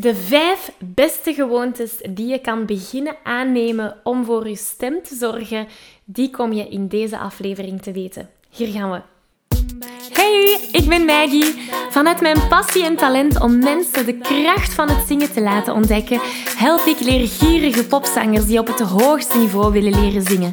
De vijf beste gewoontes die je kan beginnen aannemen om voor je stem te zorgen, die kom je in deze aflevering te weten. Hier gaan we. Hey, ik ben Maggie. Vanuit mijn passie en talent om mensen de kracht van het zingen te laten ontdekken, help ik leergierige popzangers die op het hoogste niveau willen leren zingen.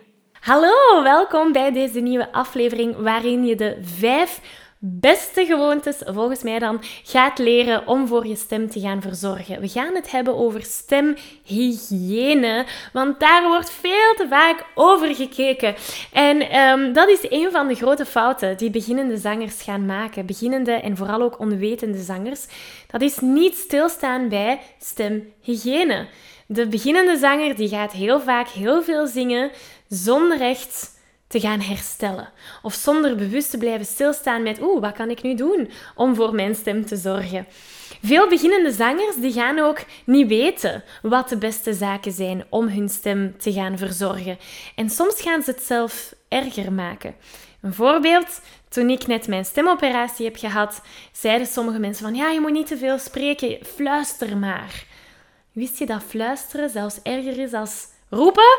Hallo, welkom bij deze nieuwe aflevering waarin je de vijf beste gewoontes volgens mij dan gaat leren om voor je stem te gaan verzorgen. We gaan het hebben over stemhygiëne, want daar wordt veel te vaak over gekeken. En ehm, dat is een van de grote fouten die beginnende zangers gaan maken. Beginnende en vooral ook onwetende zangers. Dat is niet stilstaan bij stemhygiëne. De beginnende zanger die gaat heel vaak heel veel zingen zonder echt te gaan herstellen. Of zonder bewust te blijven stilstaan met, oeh, wat kan ik nu doen om voor mijn stem te zorgen? Veel beginnende zangers die gaan ook niet weten wat de beste zaken zijn om hun stem te gaan verzorgen. En soms gaan ze het zelf erger maken. Een voorbeeld, toen ik net mijn stemoperatie heb gehad, zeiden sommige mensen van ja, je moet niet te veel spreken, fluister maar. Wist je dat fluisteren zelfs erger is als roepen.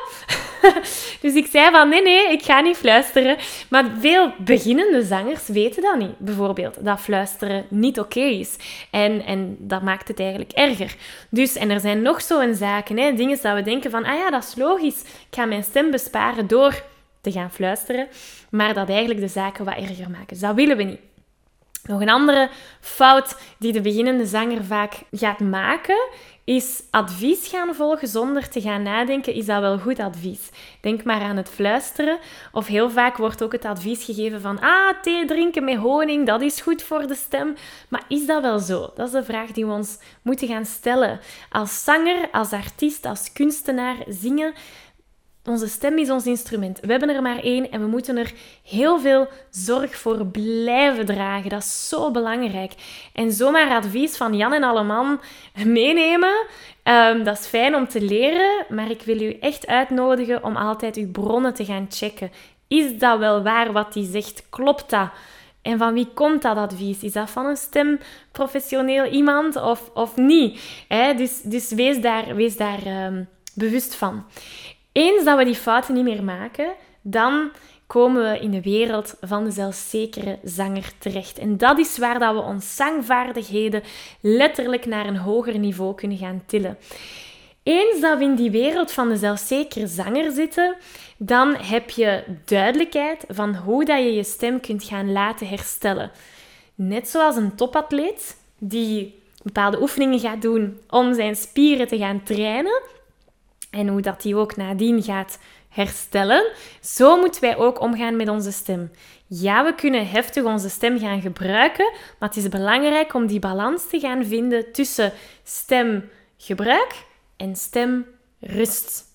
dus ik zei van nee, nee, ik ga niet fluisteren. Maar veel beginnende zangers weten dat niet. Bijvoorbeeld dat fluisteren niet oké is. En, en dat maakt het eigenlijk erger. Dus, en er zijn nog zo'n zaken, hè, dingen dat we denken van, ah ja, dat is logisch. Ik ga mijn stem besparen door te gaan fluisteren. Maar dat eigenlijk de zaken wat erger maken. Dat willen we niet. Nog een andere fout die de beginnende zanger vaak gaat maken, is advies gaan volgen zonder te gaan nadenken, is dat wel goed advies? Denk maar aan het fluisteren. Of heel vaak wordt ook het advies gegeven van, ah, thee drinken met honing, dat is goed voor de stem. Maar is dat wel zo? Dat is de vraag die we ons moeten gaan stellen. Als zanger, als artiest, als kunstenaar, zingen onze stem is ons instrument. We hebben er maar één en we moeten er heel veel zorg voor blijven dragen. Dat is zo belangrijk. En zomaar advies van Jan en Alleman meenemen, um, dat is fijn om te leren, maar ik wil u echt uitnodigen om altijd uw bronnen te gaan checken. Is dat wel waar wat hij zegt? Klopt dat? En van wie komt dat advies? Is dat van een stemprofessioneel iemand of, of niet? dus, dus wees daar, wees daar um, bewust van. Eens dat we die fouten niet meer maken, dan komen we in de wereld van de zelfzekere zanger terecht. En dat is waar dat we onze zangvaardigheden letterlijk naar een hoger niveau kunnen gaan tillen. Eens dat we in die wereld van de zelfzekere zanger zitten, dan heb je duidelijkheid van hoe dat je je stem kunt gaan laten herstellen. Net zoals een topatleet die bepaalde oefeningen gaat doen om zijn spieren te gaan trainen, en hoe dat die ook nadien gaat herstellen. Zo moeten wij ook omgaan met onze stem. Ja, we kunnen heftig onze stem gaan gebruiken, maar het is belangrijk om die balans te gaan vinden tussen stemgebruik en stemrust.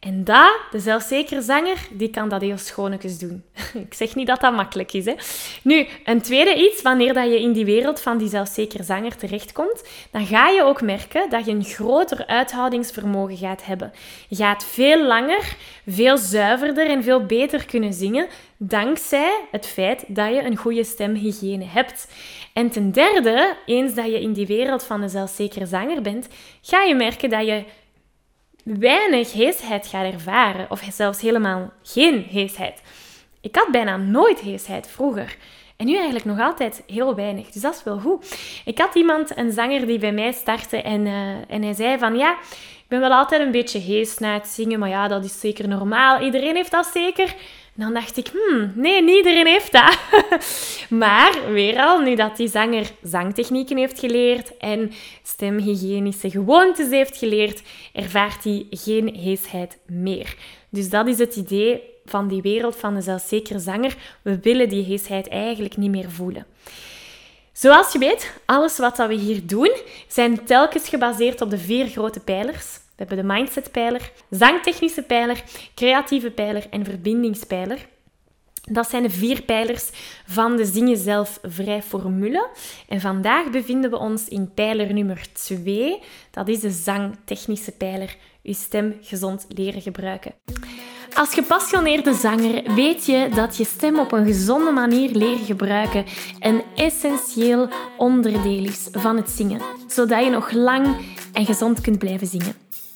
En dat, de zelfzekere zanger, die kan dat heel schoonetjes doen. Ik zeg niet dat dat makkelijk is. Hè? Nu, een tweede iets, wanneer dat je in die wereld van die zelfzekere zanger terechtkomt, dan ga je ook merken dat je een groter uithoudingsvermogen gaat hebben. Je gaat veel langer, veel zuiverder en veel beter kunnen zingen, dankzij het feit dat je een goede stemhygiëne hebt. En ten derde, eens dat je in die wereld van de zelfzekere zanger bent, ga je merken dat je weinig heesheid gaat ervaren, of zelfs helemaal geen heesheid. Ik had bijna nooit heesheid vroeger. En nu eigenlijk nog altijd heel weinig. Dus dat is wel goed. Ik had iemand, een zanger, die bij mij startte en, uh, en hij zei van ja, ik ben wel altijd een beetje geest na het zingen, maar ja, dat is zeker normaal. Iedereen heeft dat zeker. Dan dacht ik, hmm, nee, iedereen heeft dat. maar weer al, nu dat die zanger zangtechnieken heeft geleerd en stemhygiënische gewoontes heeft geleerd, ervaart hij geen heesheid meer. Dus dat is het idee van die wereld van de zelfzekere zanger. We willen die heesheid eigenlijk niet meer voelen. Zoals je weet, alles wat we hier doen, zijn telkens gebaseerd op de vier grote pijlers. We hebben de mindset-pijler, zangtechnische pijler, creatieve pijler en verbindingspijler. Dat zijn de vier pijlers van de Zingen Zelf Vrij Formule. En vandaag bevinden we ons in pijler nummer 2. Dat is de zangtechnische pijler. Uw stem gezond leren gebruiken. Als gepassioneerde zanger weet je dat je stem op een gezonde manier leren gebruiken een essentieel onderdeel is van het zingen, zodat je nog lang en gezond kunt blijven zingen.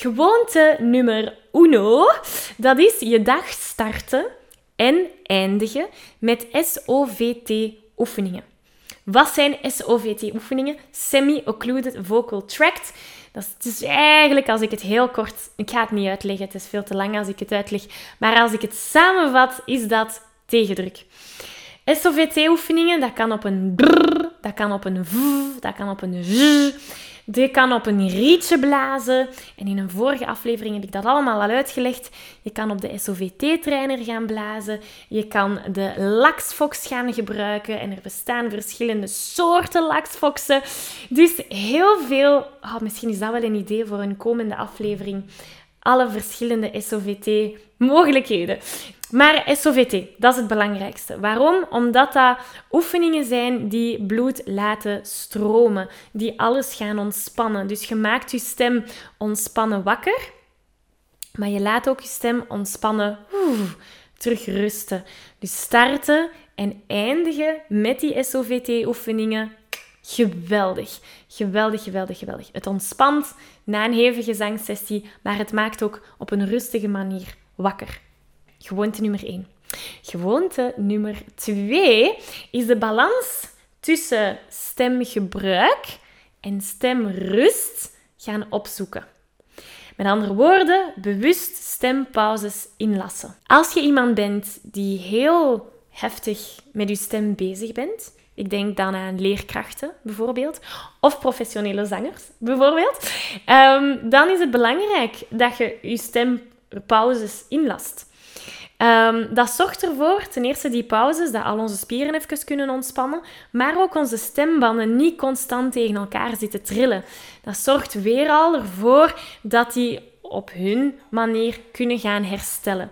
Gewoonte nummer uno, dat is je dag starten en eindigen met SOVT-oefeningen. Wat zijn SOVT-oefeningen? Semi-Occluded Vocal Tract. Dat is dus eigenlijk, als ik het heel kort... Ik ga het niet uitleggen, het is veel te lang als ik het uitleg. Maar als ik het samenvat, is dat tegendruk. SOVT-oefeningen, dat kan op een brrr, dat kan op een v, dat kan op een z. Je kan op een rietje blazen. En in een vorige aflevering heb ik dat allemaal al uitgelegd. Je kan op de SOVT-trainer gaan blazen. Je kan de laxfox gaan gebruiken. En er bestaan verschillende soorten laxfoxen. Dus heel veel... Oh, misschien is dat wel een idee voor een komende aflevering. Alle verschillende SOVT-mogelijkheden. Maar SOVT, dat is het belangrijkste. Waarom? Omdat dat oefeningen zijn die bloed laten stromen, die alles gaan ontspannen. Dus je maakt je stem ontspannen wakker, maar je laat ook je stem ontspannen oef, terug rusten. Dus starten en eindigen met die SOVT-oefeningen. Geweldig. Geweldig, geweldig, geweldig. Het ontspant na een hevige zangsessie, maar het maakt ook op een rustige manier wakker. Gewoonte nummer 1. Gewoonte nummer 2 is de balans tussen stemgebruik en stemrust gaan opzoeken. Met andere woorden, bewust stempauzes inlassen. Als je iemand bent die heel heftig met je stem bezig bent, ik denk dan aan leerkrachten bijvoorbeeld, of professionele zangers bijvoorbeeld, um, dan is het belangrijk dat je je stempauzes inlast. Um, dat zorgt ervoor, ten eerste die pauzes, dat al onze spieren even kunnen ontspannen, maar ook onze stembanden niet constant tegen elkaar zitten trillen. Dat zorgt weer al ervoor dat die op hun manier kunnen gaan herstellen.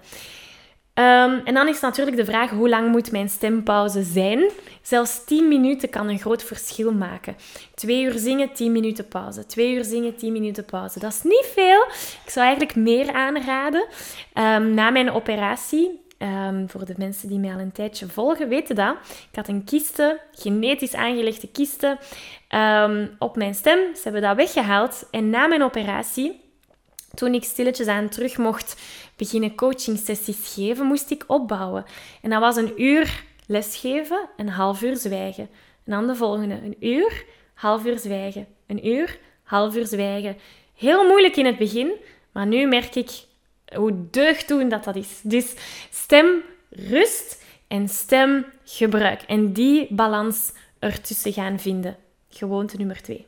Um, en dan is natuurlijk de vraag, hoe lang moet mijn stempauze zijn? Zelfs 10 minuten kan een groot verschil maken. 2 uur zingen, 10 minuten pauze. 2 uur zingen, 10 minuten pauze. Dat is niet veel. Ik zou eigenlijk meer aanraden. Um, na mijn operatie, um, voor de mensen die mij al een tijdje volgen, weten dat. Ik had een kiste, genetisch aangelegde kiste, op mijn stem. Ze hebben dat weggehaald. En na mijn operatie toen ik stilletjes aan terug mocht beginnen coaching sessies geven, moest ik opbouwen. En dat was een uur lesgeven, een half uur zwijgen. En dan de volgende, een uur, half uur zwijgen. Een uur, half uur zwijgen. Heel moeilijk in het begin, maar nu merk ik hoe deugddoend dat dat is. Dus stemrust en stemgebruik. En die balans ertussen gaan vinden. Gewoonte nummer twee.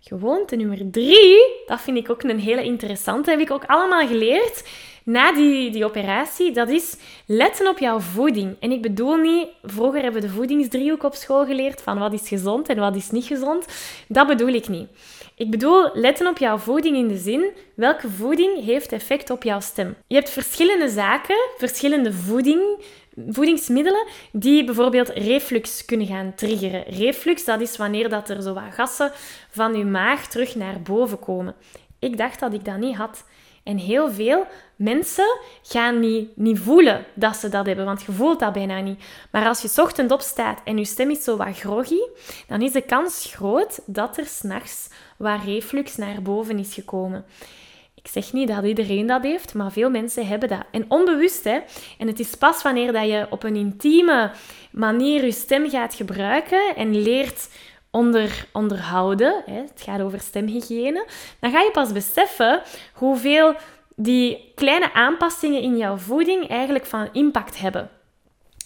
Gewoonte nummer drie, dat vind ik ook een hele interessante. Heb ik ook allemaal geleerd na die, die operatie. Dat is letten op jouw voeding. En ik bedoel niet, vroeger hebben we de voedingsdriehoek op school geleerd van wat is gezond en wat is niet gezond. Dat bedoel ik niet. Ik bedoel, letten op jouw voeding in de zin, welke voeding heeft effect op jouw stem. Je hebt verschillende zaken, verschillende voeding, voedingsmiddelen die bijvoorbeeld reflux kunnen gaan triggeren. Reflux, dat is wanneer dat er zo wat gassen van je maag terug naar boven komen. Ik dacht dat ik dat niet had. En heel veel mensen gaan niet, niet voelen dat ze dat hebben, want je voelt dat bijna niet. Maar als je ochtend opstaat en je stem is zo wat groggy, dan is de kans groot dat er s'nachts wat reflux naar boven is gekomen. Ik zeg niet dat iedereen dat heeft, maar veel mensen hebben dat. En onbewust, hè. En het is pas wanneer dat je op een intieme manier je stem gaat gebruiken en leert onder, onderhouden, hè, het gaat over stemhygiëne, dan ga je pas beseffen hoeveel die kleine aanpassingen in jouw voeding eigenlijk van impact hebben.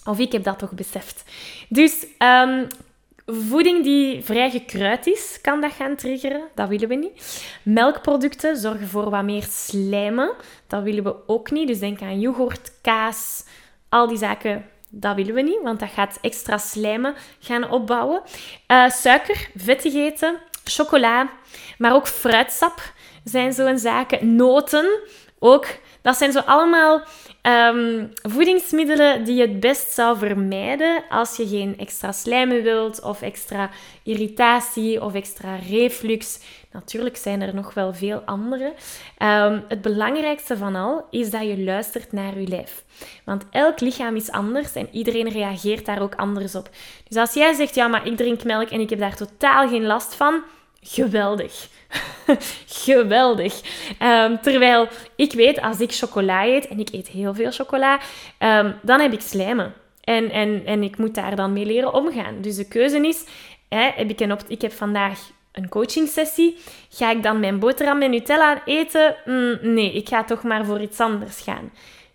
Of ik heb dat toch beseft. Dus um, Voeding die vrij gekruid is, kan dat gaan triggeren. Dat willen we niet. Melkproducten zorgen voor wat meer slijmen. Dat willen we ook niet. Dus denk aan yoghurt, kaas, al die zaken. Dat willen we niet, want dat gaat extra slijmen gaan opbouwen. Uh, suiker, vettig eten, chocola, maar ook fruitsap zijn zo'n zaken. Noten ook. Dat zijn zo allemaal Um, voedingsmiddelen die je het best zou vermijden als je geen extra slijmen wilt of extra irritatie of extra reflux. Natuurlijk zijn er nog wel veel andere. Um, het belangrijkste van al is dat je luistert naar je lijf. Want elk lichaam is anders en iedereen reageert daar ook anders op. Dus als jij zegt, ja, maar ik drink melk en ik heb daar totaal geen last van, geweldig. Geweldig. Ehm, terwijl ik weet, als ik chocola eet, en ik eet heel veel chocola, ehm, dan heb ik slijmen. En, en, en ik moet daar dan mee leren omgaan. Dus de keuze is, hè, heb ik, een ik heb vandaag een coaching sessie. Ga ik dan mijn boterham met Nutella eten? Mm, nee, ik ga toch maar voor iets anders gaan.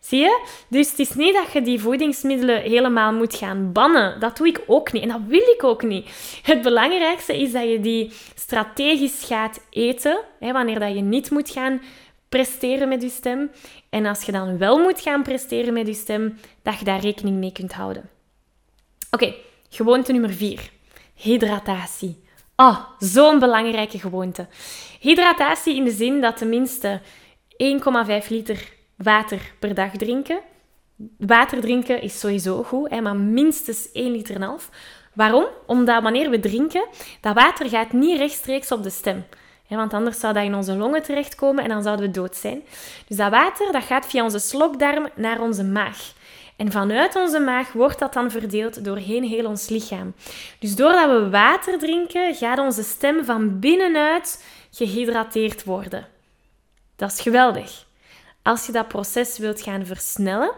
Zie je? Dus het is niet dat je die voedingsmiddelen helemaal moet gaan bannen. Dat doe ik ook niet. En dat wil ik ook niet. Het belangrijkste is dat je die strategisch gaat eten. Hè, wanneer dat je niet moet gaan presteren met je stem. En als je dan wel moet gaan presteren met je stem, dat je daar rekening mee kunt houden. Oké, gewoonte nummer 4. Hydratatie. Oh, zo'n belangrijke gewoonte. Hydratatie in de zin dat tenminste 1,5 liter water per dag drinken. Water drinken is sowieso goed, hè, maar minstens 1 liter en half. Waarom? Omdat wanneer we drinken, dat water gaat niet rechtstreeks op de stem. Hè, want anders zou dat in onze longen terechtkomen en dan zouden we dood zijn. Dus dat water dat gaat via onze slokdarm naar onze maag. En vanuit onze maag wordt dat dan verdeeld doorheen heel ons lichaam. Dus doordat we water drinken, gaat onze stem van binnenuit gehydrateerd worden. Dat is geweldig. Als je dat proces wilt gaan versnellen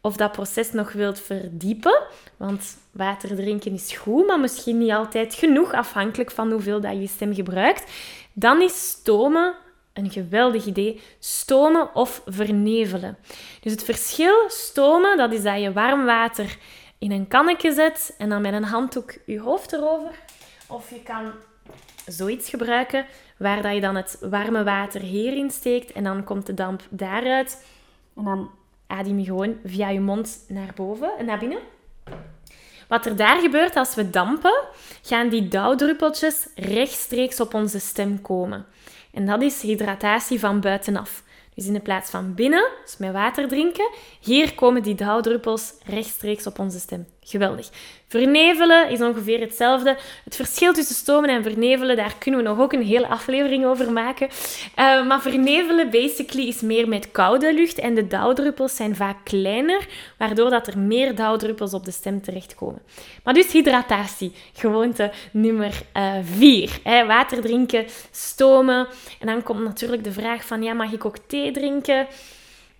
of dat proces nog wilt verdiepen, want water drinken is goed, maar misschien niet altijd genoeg, afhankelijk van hoeveel dat je stem gebruikt, dan is stomen een geweldig idee. Stomen of vernevelen. Dus het verschil stomen, dat is dat je warm water in een kannetje zet en dan met een handdoek je hoofd erover. Of je kan zoiets gebruiken waar dat je dan het warme water hierin steekt en dan komt de damp daaruit. En dan adem je gewoon via je mond naar boven en naar binnen. Wat er daar gebeurt als we dampen, gaan die dauwdruppeltjes rechtstreeks op onze stem komen. En dat is hydratatie van buitenaf. Dus in de plaats van binnen, dus met water drinken, hier komen die dauwdruppels rechtstreeks op onze stem. Geweldig. Vernevelen is ongeveer hetzelfde. Het verschil tussen stomen en vernevelen, daar kunnen we nog ook een hele aflevering over maken. Uh, maar vernevelen basically is meer met koude lucht en de dauwdruppels zijn vaak kleiner, waardoor dat er meer dauwdruppels op de stem terechtkomen. Maar dus hydratatie, gewoonte nummer 4. Uh, water drinken, stomen. En dan komt natuurlijk de vraag van, ja, mag ik ook thee drinken?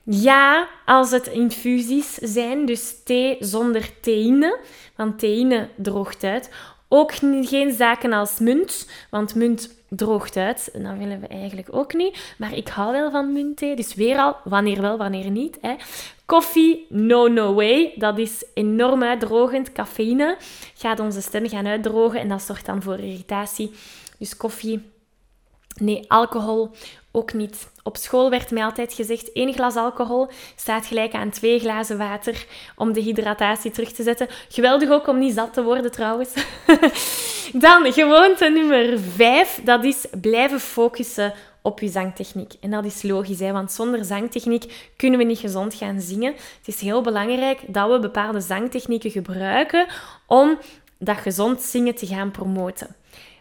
Ja, als het infusies zijn, dus thee zonder theïne, want theïne droogt uit. Ook geen zaken als munt, want munt droogt uit. Dat willen we eigenlijk ook niet. Maar ik hou wel van muntthee. Dus weer al, wanneer wel, wanneer niet. Hè. Koffie, no, no way. Dat is enorm uitdrogend. Cafeïne gaat onze stem gaan uitdrogen en dat zorgt dan voor irritatie. Dus koffie, nee, alcohol ook niet. Op school werd mij altijd gezegd: één glas alcohol staat gelijk aan twee glazen water om de hydratatie terug te zetten. Geweldig ook om niet zat te worden trouwens. Dan gewoonte nummer vijf, dat is blijven focussen op je zangtechniek. En dat is logisch, hè, want zonder zangtechniek kunnen we niet gezond gaan zingen. Het is heel belangrijk dat we bepaalde zangtechnieken gebruiken om dat gezond zingen te gaan promoten.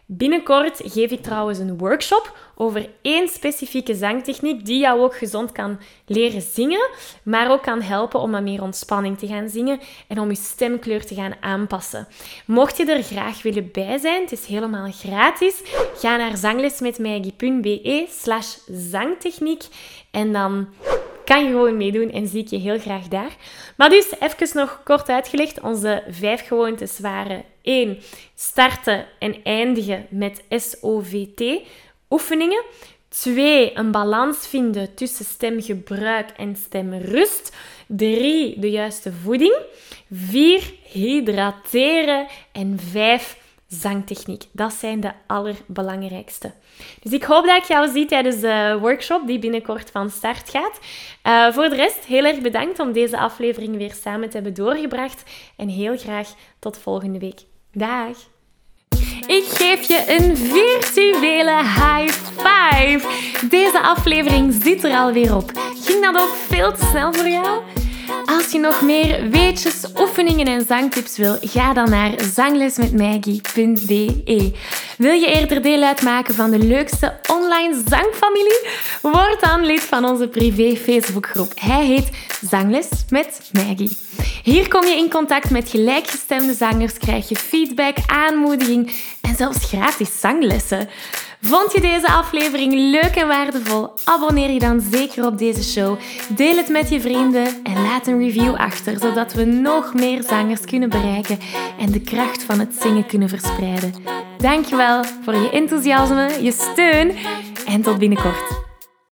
Binnenkort geef ik trouwens een workshop over één specifieke zangtechniek die jou ook gezond kan leren zingen, maar ook kan helpen om met meer ontspanning te gaan zingen en om je stemkleur te gaan aanpassen. Mocht je er graag willen bij zijn, het is helemaal gratis, ga naar zanglesmetmaggie.be slash zangtechniek en dan kan je gewoon meedoen en zie ik je heel graag daar. Maar dus, even nog kort uitgelegd. Onze vijf gewoontes waren 1. Starten en eindigen met SOVT oefeningen. 2. Een balans vinden tussen stemgebruik en stemrust. 3. De juiste voeding. 4. Hydrateren. En 5 zangtechniek. Dat zijn de allerbelangrijkste. Dus ik hoop dat ik jou zie tijdens de workshop die binnenkort van start gaat. Uh, voor de rest, heel erg bedankt om deze aflevering weer samen te hebben doorgebracht. En heel graag tot volgende week. Dag! Ik geef je een virtuele high five. Deze aflevering zit er alweer op. Ging dat ook veel te snel voor jou? Als je nog meer weetjes, oefeningen en zangtips wil, ga dan naar zanglesmetmaggie.be. Wil je eerder deel uitmaken van de leukste zangfamilie? Word dan lid van onze privé Facebookgroep. Hij heet Zangles met Maggie. Hier kom je in contact met gelijkgestemde zangers, krijg je feedback, aanmoediging en zelfs gratis zanglessen. Vond je deze aflevering leuk en waardevol? Abonneer je dan zeker op deze show. Deel het met je vrienden en laat een review achter, zodat we nog meer zangers kunnen bereiken en de kracht van het zingen kunnen verspreiden. Dankjewel voor je enthousiasme, je steun en tot binnenkort.